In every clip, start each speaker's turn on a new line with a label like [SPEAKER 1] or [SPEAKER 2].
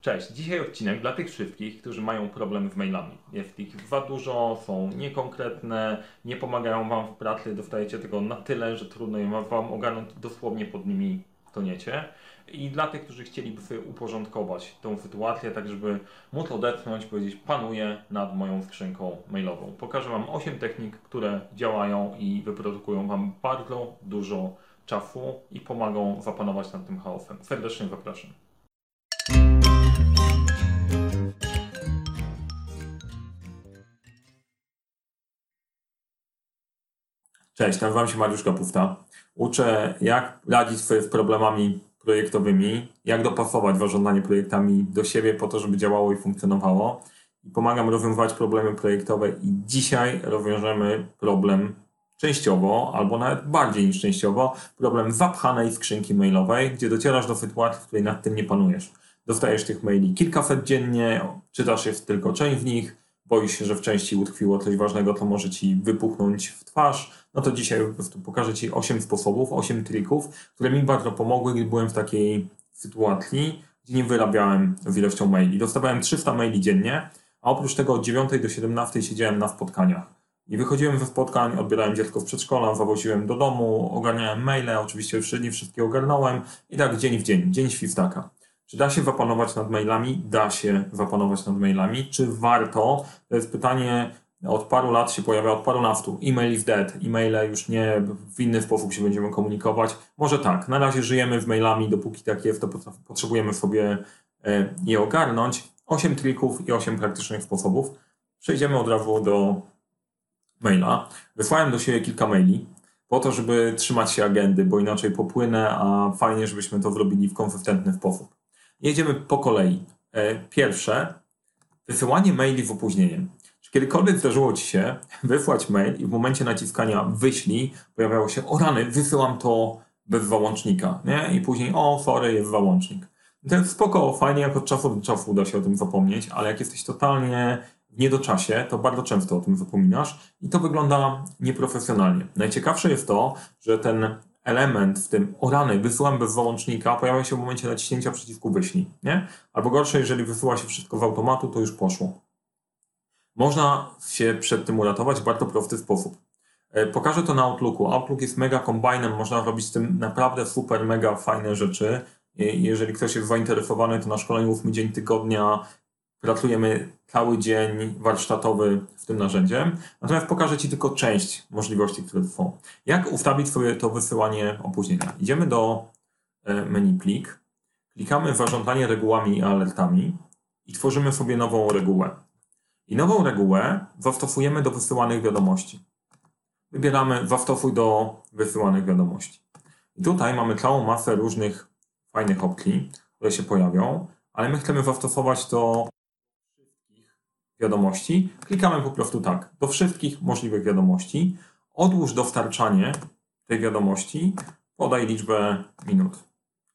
[SPEAKER 1] Cześć, dzisiaj odcinek dla tych wszystkich, którzy mają problem z mailami. Jest ich za dużo, są niekonkretne, nie pomagają Wam w pracy, dostajecie tego na tyle, że trudno je Wam ogarnąć dosłownie pod nimi toniecie. I dla tych, którzy chcieliby sobie uporządkować tą sytuację, tak żeby móc odetchnąć, powiedzieć panuję nad moją skrzynką mailową. Pokażę Wam 8 technik, które działają i wyprodukują Wam bardzo dużo czasu i pomagą zapanować nad tym chaosem. Serdecznie zapraszam. Cześć, nazywam się Mariusz Kapufta. Uczę, jak radzić sobie z problemami projektowymi, jak dopasować zarządzanie projektami do siebie po to, żeby działało i funkcjonowało. I pomagam rozwiązywać problemy projektowe i dzisiaj rozwiążemy problem częściowo, albo nawet bardziej niż częściowo, problem zapchanej skrzynki mailowej, gdzie docierasz do sytuacji, w której nad tym nie panujesz. Dostajesz tych maili kilkaset dziennie, czytasz jest tylko część z nich, boisz się, że w części utkwiło coś ważnego, to może ci wypuchnąć w twarz, no to dzisiaj po prostu pokażę Ci 8 sposobów, 8 trików, które mi bardzo pomogły, gdy byłem w takiej sytuacji, gdzie nie wyrabiałem z ilością maili. Dostawałem 300 maili dziennie, a oprócz tego od 9 do 17 siedziałem na spotkaniach. I wychodziłem ze spotkań, odbierałem dziecko w przedszkola, zawoziłem do domu, ogarniałem maile, oczywiście wszystkie ogarnąłem i tak dzień w dzień, dzień świstaka. Czy da się zapanować nad mailami? Da się zapanować nad mailami. Czy warto? To jest pytanie, od paru lat się pojawia, od paru naftu. Email is dead. E-maile już nie w inny sposób się będziemy komunikować. Może tak, na razie żyjemy w mailami, dopóki tak jest, to potrzebujemy sobie e, je ogarnąć. 8 trików i 8 praktycznych sposobów. Przejdziemy od razu do maila. Wysłałem do siebie kilka maili po to, żeby trzymać się agendy, bo inaczej popłynę, a fajnie, żebyśmy to zrobili w konsystentny sposób. Jedziemy po kolei. E, pierwsze, wysyłanie maili z opóźnieniem. Czy kiedykolwiek zdarzyło Ci się wysłać mail i w momencie naciskania wyślij pojawiało się, o rany, wysyłam to bez załącznika, nie? I później, o, sorry, jest załącznik. To jest spoko, fajnie, jak od czasu do czasu uda się o tym zapomnieć, ale jak jesteś totalnie w niedoczasie, to bardzo często o tym zapominasz i to wygląda nieprofesjonalnie. Najciekawsze jest to, że ten element w tym o rany, wysyłam bez załącznika, pojawia się w momencie naciśnięcia przycisku wyślij, nie? Albo gorsze, jeżeli wysyła się wszystko z automatu, to już poszło. Można się przed tym uratować w bardzo prosty sposób. E, pokażę to na Outlooku. Outlook jest mega kombajnem, można robić z tym naprawdę super, mega fajne rzeczy. Jeżeli ktoś jest zainteresowany, to na szkoleniu 8 dzień tygodnia pracujemy cały dzień warsztatowy w tym narzędziem. Natomiast pokażę Ci tylko część możliwości, które są. Jak ustawić sobie to wysyłanie opóźnienia? Idziemy do e, menu plik, klikamy zarządzanie regułami i alertami i tworzymy sobie nową regułę. I nową regułę zastosujemy do wysyłanych wiadomości. Wybieramy zastosuj do wysyłanych wiadomości. I tutaj mamy całą masę różnych fajnych opcji, które się pojawią, ale my chcemy zastosować wszystkich wiadomości. Klikamy po prostu tak, do wszystkich możliwych wiadomości. Odłóż dostarczanie tej wiadomości, podaj liczbę minut.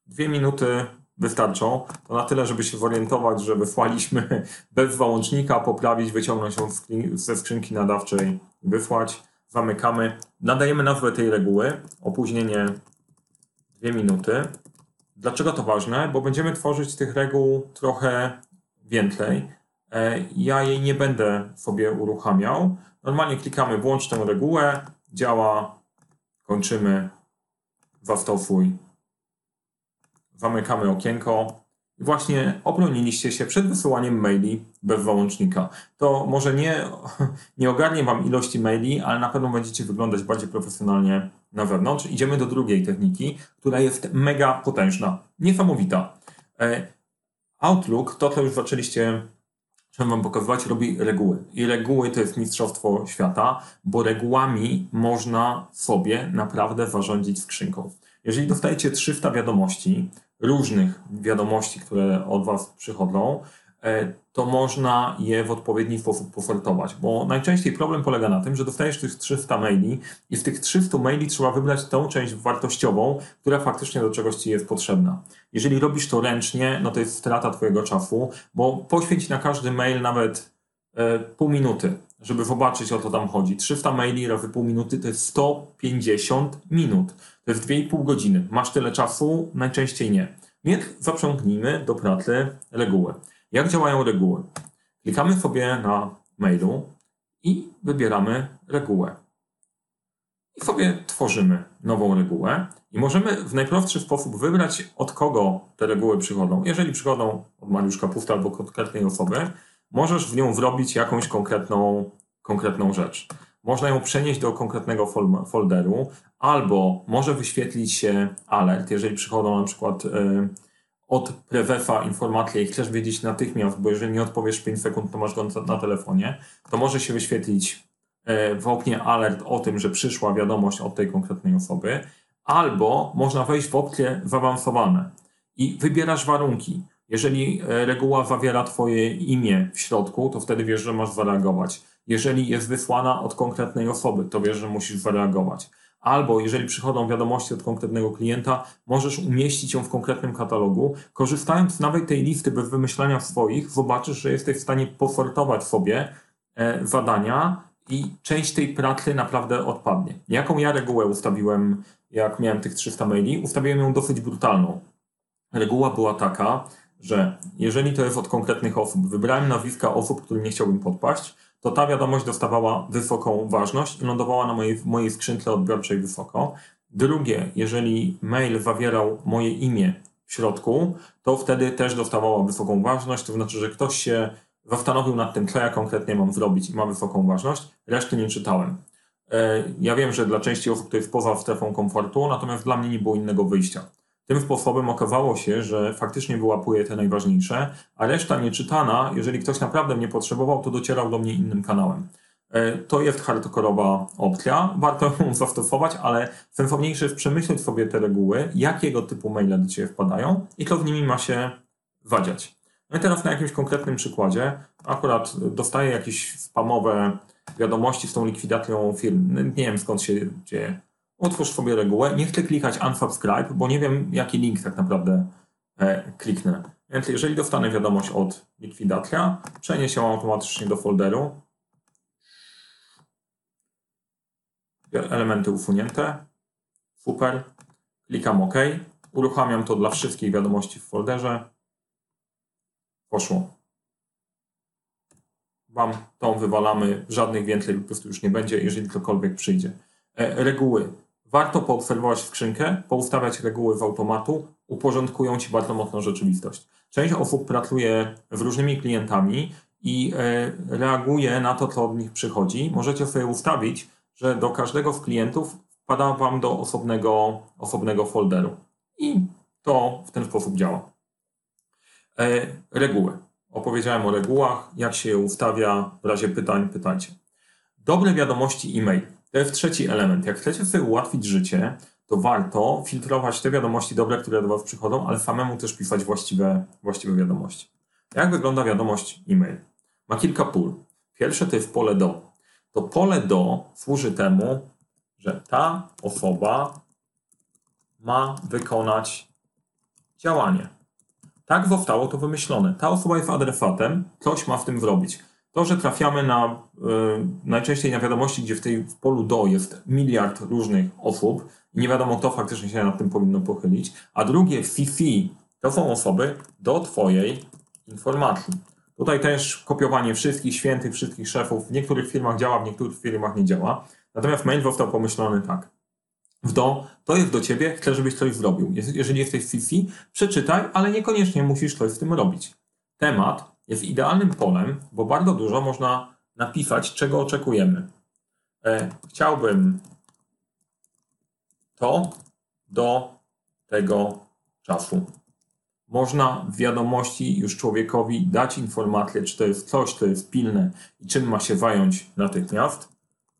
[SPEAKER 1] Dwie minuty wystarczą. To na tyle, żeby się zorientować, że wysłaliśmy bez załącznika, poprawić, wyciągnąć ją ze skrzynki nadawczej, wysłać. Zamykamy. Nadajemy nazwę tej reguły. Opóźnienie 2 minuty. Dlaczego to ważne? Bo będziemy tworzyć tych reguł trochę więcej. E, ja jej nie będę sobie uruchamiał. Normalnie klikamy włącz tę regułę, działa, kończymy, zastosuj zamykamy okienko. I właśnie obroniliście się przed wysyłaniem maili bez załącznika. To może nie, nie ogarnie Wam ilości maili, ale na pewno będziecie wyglądać bardziej profesjonalnie na wewnątrz. Idziemy do drugiej techniki, która jest mega potężna, niesamowita. E, Outlook, to co już zaczęliście Chciałem Wam pokazywać, robi reguły. I reguły to jest mistrzostwo świata, bo regułami można sobie naprawdę zarządzić skrzynką. Jeżeli dostajecie 300 wiadomości, różnych wiadomości, które od Was przychodzą, to można je w odpowiedni sposób posortować, bo najczęściej problem polega na tym, że dostajesz tych 300 maili i z tych 300 maili trzeba wybrać tą część wartościową, która faktycznie do czegoś Ci jest potrzebna. Jeżeli robisz to ręcznie, no to jest strata Twojego czasu, bo poświęć na każdy mail nawet e, pół minuty, żeby zobaczyć o co tam chodzi. 300 maili razy pół minuty to jest 150 minut. To jest 2,5 godziny. Masz tyle czasu? Najczęściej nie. Więc zaprzągnijmy do pracy reguły. Jak działają reguły? Klikamy sobie na mailu i wybieramy regułę. I sobie tworzymy nową regułę i możemy w najprostszy sposób wybrać, od kogo te reguły przychodzą. Jeżeli przychodzą od Mariuszka Pusta albo konkretnej osoby, możesz w nią wrobić jakąś konkretną, konkretną rzecz. Można ją przenieść do konkretnego folderu, albo może wyświetlić się alert, jeżeli przychodzą na przykład y, od prewefa informacje i chcesz wiedzieć natychmiast, bo jeżeli nie odpowiesz 5 sekund, to masz go na telefonie, to może się wyświetlić y, w oknie alert o tym, że przyszła wiadomość od tej konkretnej osoby, albo można wejść w opcje zaawansowane i wybierasz warunki. Jeżeli e, reguła zawiera Twoje imię w środku, to wtedy wiesz, że masz zareagować. Jeżeli jest wysłana od konkretnej osoby, to wiesz, że musisz zareagować. Albo jeżeli przychodzą wiadomości od konkretnego klienta, możesz umieścić ją w konkretnym katalogu. Korzystając nawet tej listy bez wymyślania swoich, zobaczysz, że jesteś w stanie posortować sobie e, zadania i część tej pracy naprawdę odpadnie. Jaką ja regułę ustawiłem, jak miałem tych 300 maili? Ustawiłem ją dosyć brutalną. Reguła była taka, że jeżeli to jest od konkretnych osób, wybrałem nazwiska osób, którym nie chciałbym podpaść, to ta wiadomość dostawała wysoką ważność i lądowała na mojej, mojej skrzynce odbiorczej wysoko. Drugie, jeżeli mail zawierał moje imię w środku, to wtedy też dostawała wysoką ważność, to znaczy, że ktoś się zastanowił nad tym, co ja konkretnie mam zrobić i ma wysoką ważność, reszty nie czytałem. E, ja wiem, że dla części osób to jest poza strefą komfortu, natomiast dla mnie nie było innego wyjścia. Tym sposobem okazało się, że faktycznie wyłapuje te najważniejsze, a reszta nieczytana, jeżeli ktoś naprawdę mnie potrzebował, to docierał do mnie innym kanałem. E, to jest hardkorowa opcja, warto ją zastosować, ale sensowniejsze jest przemyśleć sobie te reguły, jakiego typu maile do Ciebie wpadają i co w nimi ma się wadziać. No i teraz na jakimś konkretnym przykładzie, akurat dostaję jakieś spamowe wiadomości z tą likwidacją firm. Nie wiem skąd się dzieje otwórz sobie regułę. Nie chcę klikać unsubscribe, bo nie wiem, jaki link tak naprawdę e, kliknę. Więc jeżeli dostanę wiadomość od likwidacja, przenieś ją automatycznie do folderu. Elementy usunięte. Super. Klikam OK. Uruchamiam to dla wszystkich wiadomości w folderze. Poszło. Wam tą wywalamy, żadnych więcej po prostu już nie będzie, jeżeli cokolwiek przyjdzie. E, reguły warto poobserwować skrzynkę, poustawiać reguły w automatu, uporządkują Ci bardzo mocno rzeczywistość. Część osób pracuje z różnymi klientami i e, reaguje na to, co od nich przychodzi. Możecie sobie ustawić, że do każdego z klientów wpada Wam do osobnego, osobnego folderu. I to w ten sposób działa. E, reguły. Opowiedziałem o regułach, jak się je ustawia. W razie pytań pytajcie. Dobre wiadomości e-mail. To jest trzeci element. Jak chcecie sobie ułatwić życie, to warto filtrować te wiadomości dobre, które do Was przychodzą, ale samemu też pisać właściwe, właściwe wiadomości. Jak wygląda wiadomość e-mail? Ma kilka pól. Pierwsze to jest pole do. To pole do służy temu, że ta osoba ma wykonać działanie. Tak zostało to wymyślone. Ta osoba jest adresatem, coś ma w tym zrobić. To, że trafiamy na y, najczęściej na wiadomości, gdzie w tej w polu do jest miliard różnych osób i nie wiadomo, kto faktycznie się nad tym powinno pochylić, a drugie FIFI to są osoby do Twojej informacji. Tutaj też kopiowanie wszystkich świętych, wszystkich szefów w niektórych firmach działa, w niektórych firmach nie działa. Natomiast mail został pomyślany tak. W do, to jest do ciebie, chcę, żebyś coś zrobił. Jeżeli jesteś FIFI, przeczytaj, ale niekoniecznie musisz coś z tym robić. Temat jest idealnym polem, bo bardzo dużo można napisać, czego oczekujemy. E, chciałbym to do tego czasu. Można w wiadomości już człowiekowi dać informację, czy to jest coś, co jest pilne i czym ma się zająć natychmiast.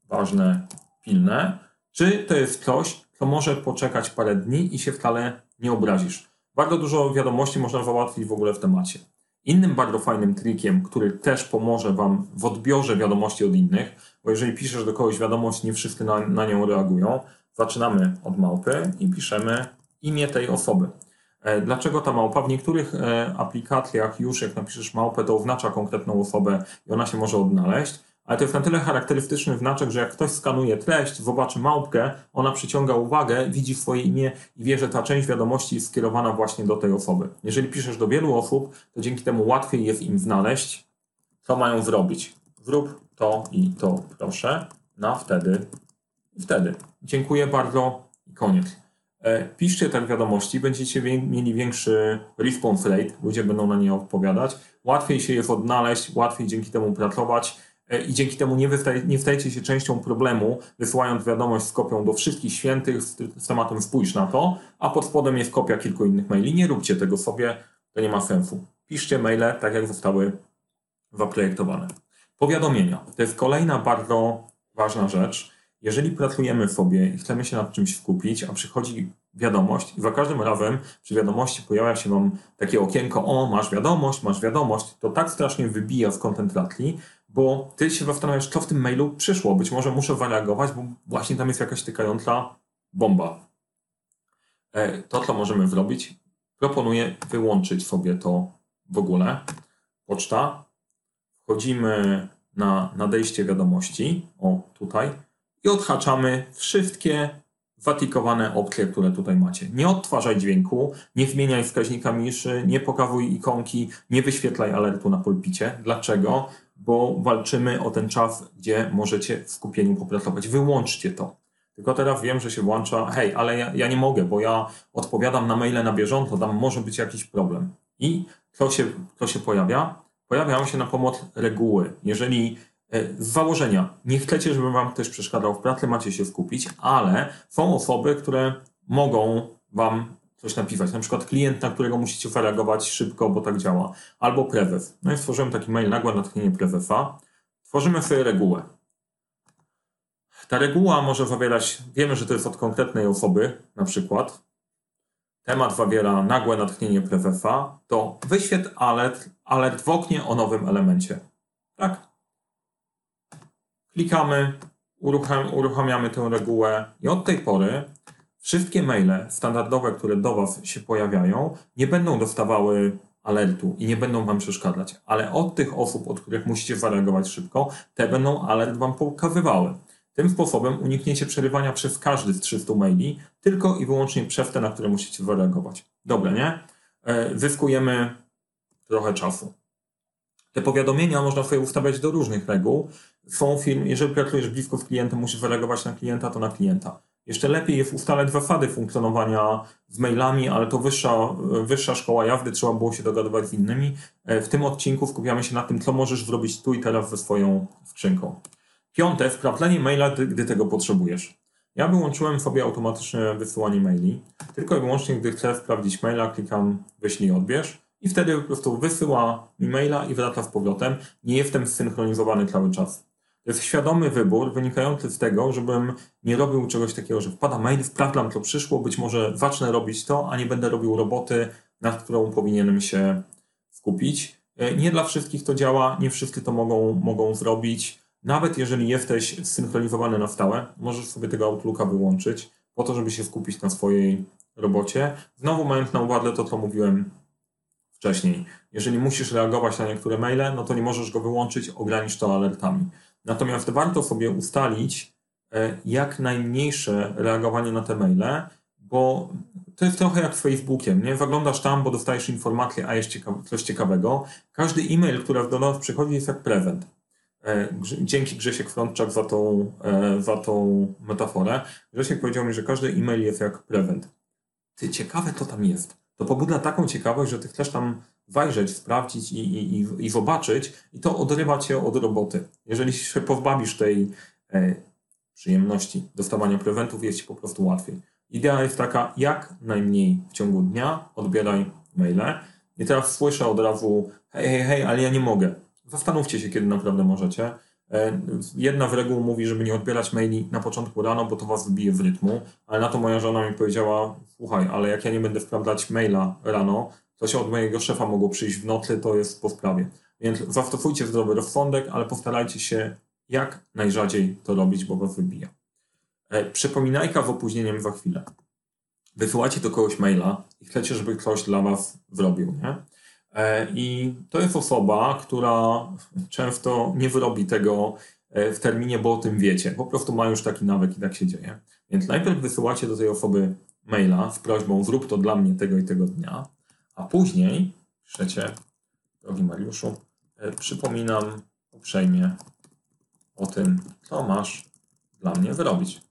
[SPEAKER 1] Ważne, pilne. Czy to jest coś, co może poczekać parę dni i się wcale nie obrazisz. Bardzo dużo wiadomości można załatwić w ogóle w temacie. Innym bardzo fajnym trikiem, który też pomoże Wam w odbiorze wiadomości od innych, bo jeżeli piszesz do kogoś wiadomość, nie wszyscy na, na nią reagują, zaczynamy od małpy i piszemy imię tej osoby. E, dlaczego ta małpa? W niektórych e, aplikacjach już jak napiszesz małpę, to oznacza konkretną osobę i ona się może odnaleźć, ale to jest na tyle charakterystyczny znaczek, że jak ktoś skanuje treść, zobaczy małpkę, ona przyciąga uwagę, widzi swoje imię i wie, że ta część wiadomości jest skierowana właśnie do tej osoby. Jeżeli piszesz do wielu osób, to dzięki temu łatwiej jest im znaleźć, co mają zrobić. Zrób to i to, proszę, na wtedy i wtedy. Dziękuję bardzo i koniec. E, piszcie tak wiadomości, będziecie mieli większy response rate, ludzie będą na nie odpowiadać. Łatwiej się je odnaleźć, łatwiej dzięki temu pracować i dzięki temu nie, wystaj, nie stajecie się częścią problemu, wysyłając wiadomość z kopią do wszystkich świętych z, z tematem spójrz na to, a pod spodem jest kopia kilku innych maili. Nie róbcie tego sobie, to nie ma sensu. Piszcie maile tak, jak zostały zaprojektowane. Powiadomienia. To jest kolejna bardzo ważna rzecz jeżeli pracujemy sobie i chcemy się nad czymś skupić, a przychodzi wiadomość i za każdym razem przy wiadomości pojawia się Wam takie okienko, o masz wiadomość, masz wiadomość, to tak strasznie wybija z kontentlatli, bo Ty się zastanawiasz, co w tym mailu przyszło. Być może muszę zareagować, bo właśnie tam jest jakaś tykająca bomba. E, to, co możemy zrobić, proponuję wyłączyć sobie to w ogóle. Poczta. Wchodzimy na nadejście wiadomości. O, tutaj i odhaczamy wszystkie watikowane opcje, które tutaj macie. Nie odtwarzaj dźwięku, nie zmieniaj wskaźnika miszy, nie pokazuj ikonki, nie wyświetlaj alertu na pulpicie. Dlaczego? Bo walczymy o ten czas, gdzie możecie w skupieniu popracować. Wyłączcie to. Tylko teraz wiem, że się włącza, hej, ale ja, ja nie mogę, bo ja odpowiadam na maile na bieżąco, tam może być jakiś problem. I co się, co się pojawia? Pojawiają się na pomoc reguły. Jeżeli E, z założenia nie chcecie, żeby wam ktoś przeszkadzał w pracy, macie się skupić, ale są osoby, które mogą wam coś napisać. Na przykład klient, na którego musicie zareagować szybko, bo tak działa. Albo prezes. No i stworzyłem taki mail nagłe natchnienie prezesa. Tworzymy sobie regułę. Ta reguła może zawierać, wiemy, że to jest od konkretnej osoby, na przykład. Temat zawiera nagłe natchnienie prezesa, to wyświetl alert, alert w oknie o nowym elemencie. Tak? Klikamy, urucham, uruchamiamy tę regułę i od tej pory wszystkie maile standardowe, które do Was się pojawiają, nie będą dostawały alertu i nie będą Wam przeszkadzać, ale od tych osób, od których musicie zareagować szybko, te będą alert Wam pokazywały. Tym sposobem unikniecie przerywania przez każdy z 300 maili, tylko i wyłącznie przez te, na które musicie zareagować. Dobre, nie? E, zyskujemy trochę czasu. Te powiadomienia można sobie ustawiać do różnych reguł. Są firmy, jeżeli pracujesz blisko z klientem, musisz zareagować na klienta, to na klienta. Jeszcze lepiej jest ustalać zasady funkcjonowania z mailami, ale to wyższa, wyższa szkoła jazdy, trzeba było się dogadywać z innymi. E, w tym odcinku skupiamy się na tym, co możesz zrobić tu i teraz ze swoją skrzynką. Piąte, sprawdzenie maila, gdy tego potrzebujesz. Ja wyłączyłem sobie automatyczne wysyłanie maili. Tylko i wyłącznie, gdy chcę sprawdzić maila, klikam wyślij odbierz i wtedy po prostu wysyła mi maila i wraca z powrotem. Nie jestem zsynchronizowany cały czas. To jest świadomy wybór wynikający z tego, żebym nie robił czegoś takiego, że wpada mail, sprawdzam co przyszło, być może zacznę robić to, a nie będę robił roboty, nad którą powinienem się skupić. E, nie dla wszystkich to działa, nie wszyscy to mogą, mogą zrobić. Nawet jeżeli jesteś zsynchronizowany na stałe, możesz sobie tego Outlooka wyłączyć po to, żeby się skupić na swojej robocie. Znowu mając na uwadze to, co mówiłem wcześniej. Jeżeli musisz reagować na niektóre maile, no to nie możesz go wyłączyć, ogranicz to alertami. Natomiast warto sobie ustalić e, jak najmniejsze reagowanie na te maile, bo to jest trochę jak z Facebookiem, nie? Zaglądasz tam, bo dostajesz informację, a jest ciekawe, coś ciekawego. Każdy e-mail, który do nas przychodzi jest jak prezent. E, dzięki Grzesiek Frączak za tą, e, za tą metaforę. Grzesiek powiedział mi, że każdy e-mail jest jak prezent. Ty, ciekawe to tam jest to pobudza taką ciekawość, że ty chcesz tam wajrzeć, sprawdzić i, i, i, i zobaczyć i to odrywa cię od roboty. Jeżeli się pozbawisz tej e, przyjemności dostawania prezentów, jest ci po prostu łatwiej. Idea jest taka, jak najmniej w ciągu dnia odbieraj maile. I teraz słyszę od razu, hej, hej, hej, ale ja nie mogę. Zastanówcie się, kiedy naprawdę możecie. E, jedna z reguł mówi, żeby nie odbierać maili na początku rano, bo to was wybije w rytmu, ale na to moja żona mi powiedziała, słuchaj, ale jak ja nie będę sprawdzać maila rano, się od mojego szefa mogło przyjść w nocy, to jest po sprawie. Więc zastosujcie zdrowy rozsądek, ale postarajcie się jak najrzadziej to robić, bo was wybija. E, przypominajka z opóźnieniem za chwilę. Wysyłacie do kogoś maila i chcecie, żeby ktoś dla was zrobił, nie? E, I to jest osoba, która często nie wyrobi tego e, w terminie, bo o tym wiecie. Po prostu mają już taki nawyk i tak się dzieje. Więc najpierw wysyłacie do tej osoby maila z prośbą zrób to dla mnie tego i tego dnia, a później piszecie, drogi Mariuszu, e, przypominam uprzejmie o tym, co masz dla mnie wyrobić.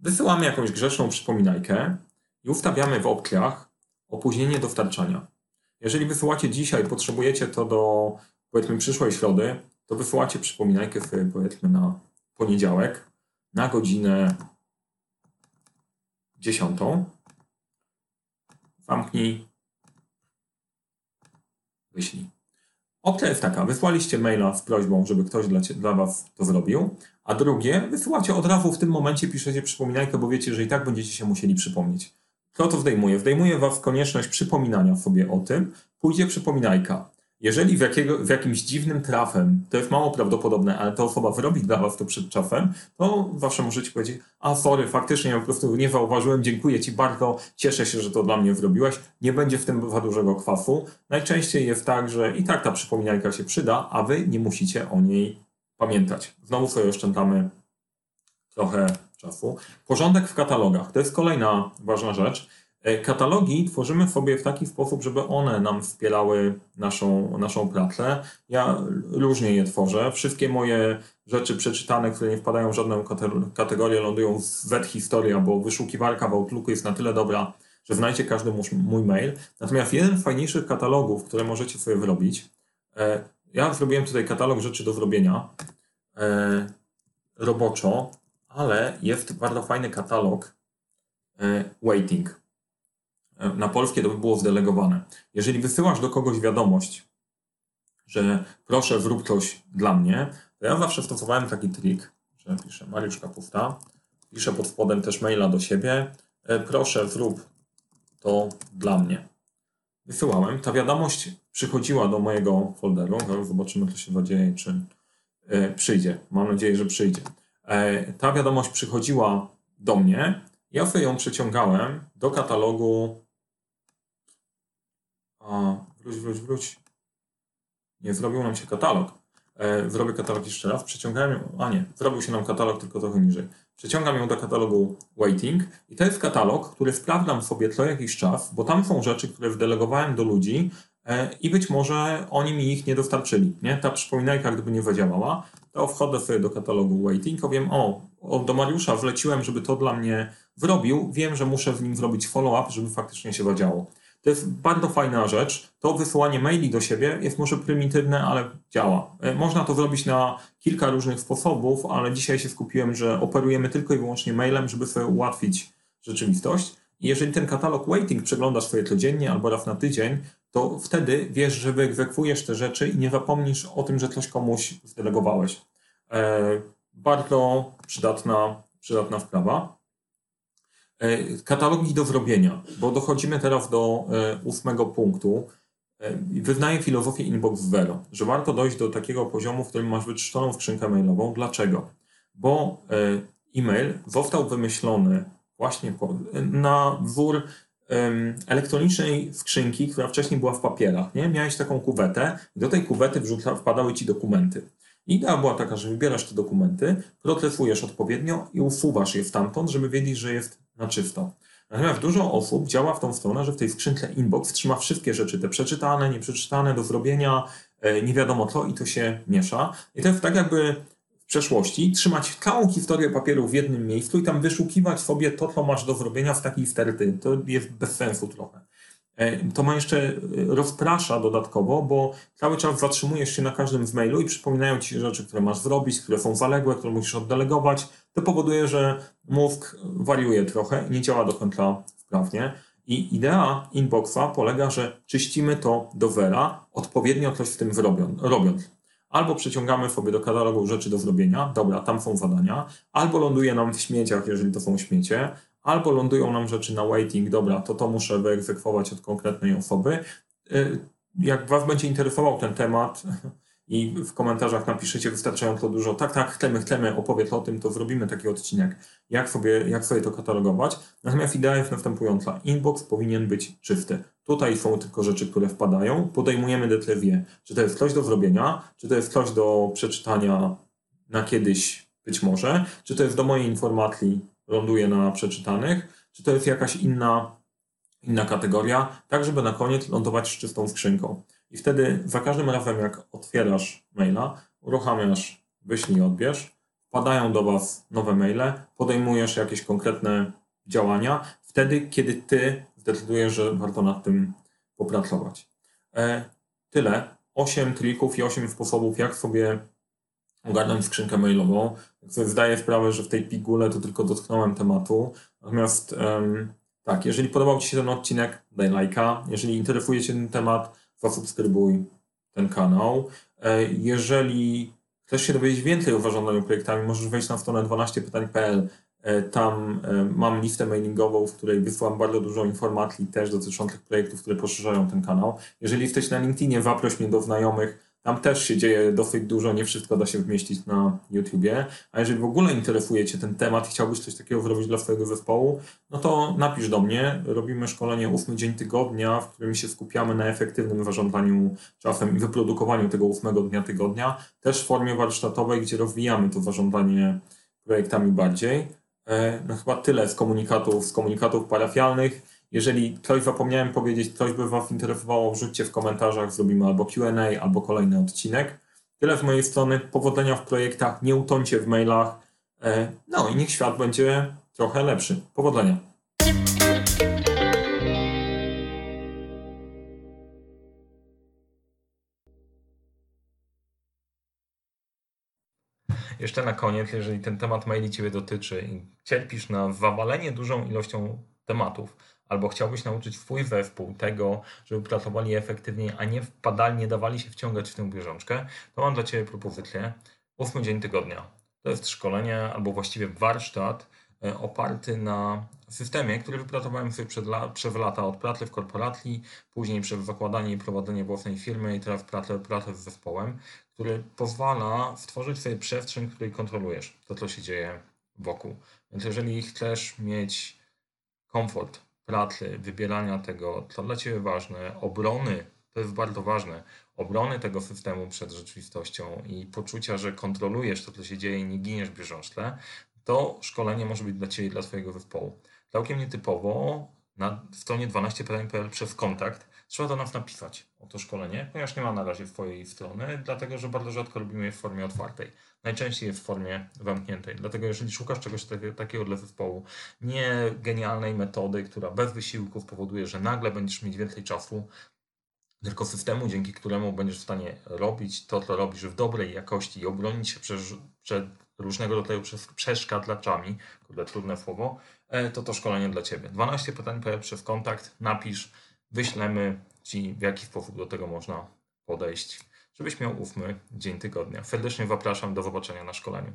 [SPEAKER 1] Wysyłamy jakąś grzeszną przypominajkę i ustawiamy w opcjach opóźnienie dostarczania. Jeżeli wysyłacie dzisiaj, potrzebujecie to do powiedzmy przyszłej środy, to wysyłacie przypominajkę sobie powiedzmy na poniedziałek na godzinę 10. Zamknij, wyślij. Opcja jest taka, wysłaliście maila z prośbą, żeby ktoś dla, dla Was to zrobił, a drugie, wysyłacie od razu w tym momencie, piszecie przypominajkę, bo wiecie, że i tak będziecie się musieli przypomnieć. Kto to zdejmuje? Zdejmuje Was konieczność przypominania sobie o tym, pójdzie przypominajka. Jeżeli w, jakiego, w jakimś dziwnym trafem, to jest mało prawdopodobne, ale ta osoba wyrobi dla was to przed czasem, to zawsze możecie powiedzieć, a sorry, faktycznie ja po prostu nie zauważyłem, dziękuję ci bardzo, cieszę się, że to dla mnie zrobiłeś, nie będzie w tym za dużego kwasu. Najczęściej jest tak, że i tak ta przypominajka się przyda, a wy nie musicie o niej pamiętać. Znowu sobie oszczędzamy trochę czasu. Porządek w katalogach, to jest kolejna ważna rzecz. E, katalogi tworzymy sobie w taki sposób, żeby one nam wspierały naszą, naszą pracę. Ja różnie je tworzę. Wszystkie moje rzeczy przeczytane, które nie wpadają w żadną kategorię, lądują w Z historia, bo wyszukiwarka w Outlooku jest na tyle dobra, że znajdzie każdy mój mail. Natomiast jeden z fajniejszych katalogów, które możecie sobie wyrobić, e, ja zrobiłem tutaj katalog rzeczy do zrobienia e, roboczo, ale jest bardzo fajny katalog waiting na polskie to by było zdelegowane. Jeżeli wysyłasz do kogoś wiadomość, że proszę zrób coś dla mnie, to ja zawsze stosowałem taki trik, że piszę Mariusz Kapusta, piszę pod spodem też maila do siebie, e, proszę zrób to dla mnie. Wysyłałem. Ta wiadomość przychodziła do mojego folderu. Zobaczymy, co się zadzieje, czy e, przyjdzie. Mam nadzieję, że przyjdzie. E, ta wiadomość przychodziła do mnie. Ja sobie ją przeciągałem do katalogu a, wróć, wróć, wróć. Nie, zrobił nam się katalog. E, zrobię katalog jeszcze raz. Przeciągałem ją, a nie, zrobił się nam katalog tylko trochę niżej. Przeciągam ją do katalogu Waiting i to jest katalog, który sprawdzam sobie co jakiś czas, bo tam są rzeczy, które wdelegowałem do ludzi e, i być może oni mi ich nie dostarczyli. Nie? Ta przypominajka gdyby nie zadziałała, to wchodzę sobie do katalogu Waiting, powiem, o, o do Mariusza wleciłem, żeby to dla mnie zrobił, wiem, że muszę w nim zrobić follow-up, żeby faktycznie się zadziało. To jest bardzo fajna rzecz. To wysyłanie maili do siebie jest może prymitywne, ale działa. E, można to zrobić na kilka różnych sposobów, ale dzisiaj się skupiłem, że operujemy tylko i wyłącznie mailem, żeby sobie ułatwić rzeczywistość. I jeżeli ten katalog waiting przeglądasz sobie codziennie albo raz na tydzień, to wtedy wiesz, że wyegzekwujesz te rzeczy i nie zapomnisz o tym, że coś komuś zdelegowałeś. E, bardzo przydatna, przydatna sprawa. E, katalogi do zrobienia, bo dochodzimy teraz do e, ósmego punktu. E, wyznaję filozofię inbox zero, że warto dojść do takiego poziomu, w którym masz wyczyszczoną skrzynkę mailową. Dlaczego? Bo e-mail został wymyślony właśnie na wzór elektronicznej skrzynki, która wcześniej była w papierach. Nie? Miałeś taką kuwetę i do tej kuwety wrzuca, wpadały ci dokumenty. Idea była taka, że wybierasz te dokumenty, procesujesz odpowiednio i usuwasz je stamtąd, żeby wiedzieć, że jest na czysto. Natomiast dużo osób działa w tą stronę, że w tej skrzynce inbox trzyma wszystkie rzeczy, te przeczytane, nieprzeczytane, do zrobienia, e, nie wiadomo co i to się miesza. I to jest tak jakby w przeszłości trzymać całą historię papieru w jednym miejscu i tam wyszukiwać sobie to, co masz do zrobienia w takiej sterty. To jest bez sensu trochę. E, to ma jeszcze e, rozprasza dodatkowo, bo cały czas zatrzymujesz się na każdym z mailu i przypominają ci rzeczy, które masz zrobić, które są zaległe, które musisz oddelegować. To powoduje, że mózg wariuje trochę i nie działa do końca sprawnie. I idea inboxa polega, że czyścimy to do zera, odpowiednio coś w tym robiąc. Albo przeciągamy sobie do katalogu rzeczy do zrobienia, dobra, tam są zadania, albo ląduje nam w śmieciach, jeżeli to są śmiecie, albo lądują nam rzeczy na waiting, dobra, to to muszę wyegzekwować od konkretnej osoby. Y, jak Was będzie interesował ten temat i w komentarzach napiszecie wystarczająco dużo, tak, tak, chcemy, chcemy, opowiedz o tym, to zrobimy taki odcinek, jak sobie, jak sobie to katalogować. Natomiast idea jest następująca. Inbox powinien być czysty. Tutaj są tylko rzeczy, które wpadają. Podejmujemy decyzję, czy to jest coś do zrobienia, czy to jest coś do przeczytania na kiedyś być może, czy to jest do mojej informacji, ląduje na przeczytanych, czy to jest jakaś inna, inna kategoria, tak żeby na koniec lądować z czystą skrzynką. I wtedy za każdym razem, jak otwierasz maila, uruchamiasz wyślij odbierz, wpadają do Was nowe maile, podejmujesz jakieś konkretne działania, wtedy, kiedy Ty zdecydujesz, że warto nad tym popracować. E, tyle. 8 trików i 8 sposobów, jak sobie ogarnąć skrzynkę mailową. Zdaję sprawę, że w tej pigule to tylko dotknąłem tematu. Natomiast um, tak, jeżeli podobał Ci się ten odcinek, daj lajka. Jeżeli interesuje Cię ten temat, zasubskrybuj ten kanał. E, jeżeli chcesz się dowiedzieć więcej o zarządzaniu projektami, możesz wejść na stronę 12pytań.pl. E, tam e, mam listę mailingową, w której wysłałem bardzo dużo informacji też dotyczących projektów, które poszerzają ten kanał. Jeżeli jesteś na LinkedInie, zaproś mnie do znajomych tam też się dzieje dosyć dużo, nie wszystko da się wmieścić na YouTubie. A jeżeli w ogóle interesuje Cię ten temat i chciałbyś coś takiego zrobić dla swojego zespołu, no to napisz do mnie. Robimy szkolenie ósmy dzień tygodnia, w którym się skupiamy na efektywnym zarządzaniu czasem i wyprodukowaniu tego ósmego dnia tygodnia. Też w formie warsztatowej, gdzie rozwijamy to zarządzanie projektami bardziej. E, no chyba tyle z komunikatów, z komunikatów parafialnych. Jeżeli coś zapomniałem powiedzieć, coś by Was interesowało, wrzućcie w komentarzach, zrobimy albo QA, albo kolejny odcinek. Tyle z mojej strony. Powodzenia w projektach, nie utoncie w mailach. E, no i niech świat będzie trochę lepszy. Powodzenia. Jeszcze na koniec, jeżeli ten temat maili Ciebie dotyczy i cierpisz na zawalenie dużą ilością tematów, albo chciałbyś nauczyć swój zespół tego, żeby pracowali efektywniej, a nie wpadali, nie dawali się wciągać w tę bieżączkę, to mam dla Ciebie propozycję. Ósmy dzień tygodnia. To jest szkolenie, albo właściwie warsztat e, oparty na systemie, który wypracowałem sobie przed la, przez lata od pracy w korporacji, później przez zakładanie i prowadzenie własnej firmy i teraz pracę, pracę z zespołem, który pozwala stworzyć sobie przestrzeń, której kontrolujesz to, co się dzieje wokół. Więc jeżeli chcesz mieć komfort pracy, wybierania tego, co dla Ciebie ważne, obrony, to jest bardzo ważne, obrony tego systemu przed rzeczywistością i poczucia, że kontrolujesz to, co się dzieje i nie giniesz w bieżączce, to szkolenie może być dla Ciebie i dla Twojego zespołu. Całkiem nietypowo na stronie 12pytań.pl przez kontakt trzeba do nas napisać o to szkolenie, ponieważ nie ma na razie swojej strony, dlatego że bardzo rzadko robimy je w formie otwartej. Najczęściej jest w formie zamkniętej. Dlatego jeżeli szukasz czegoś takiego dla zespołu, nie genialnej metody, która bez wysiłku spowoduje, że nagle będziesz mieć więcej czasu, tylko systemu, dzięki któremu będziesz w stanie robić to, co robisz w dobrej jakości i obronić się przed, różnego rodzaju przeszkadlaczami, kurde, trudne słowo, to to szkolenie dla Ciebie. 12 pytań przez kontakt, napisz, wyślemy Ci, w jaki sposób do tego można podejść, żebyś miał ówmy dzień tygodnia. Serdecznie zapraszam do zobaczenia na szkoleniu.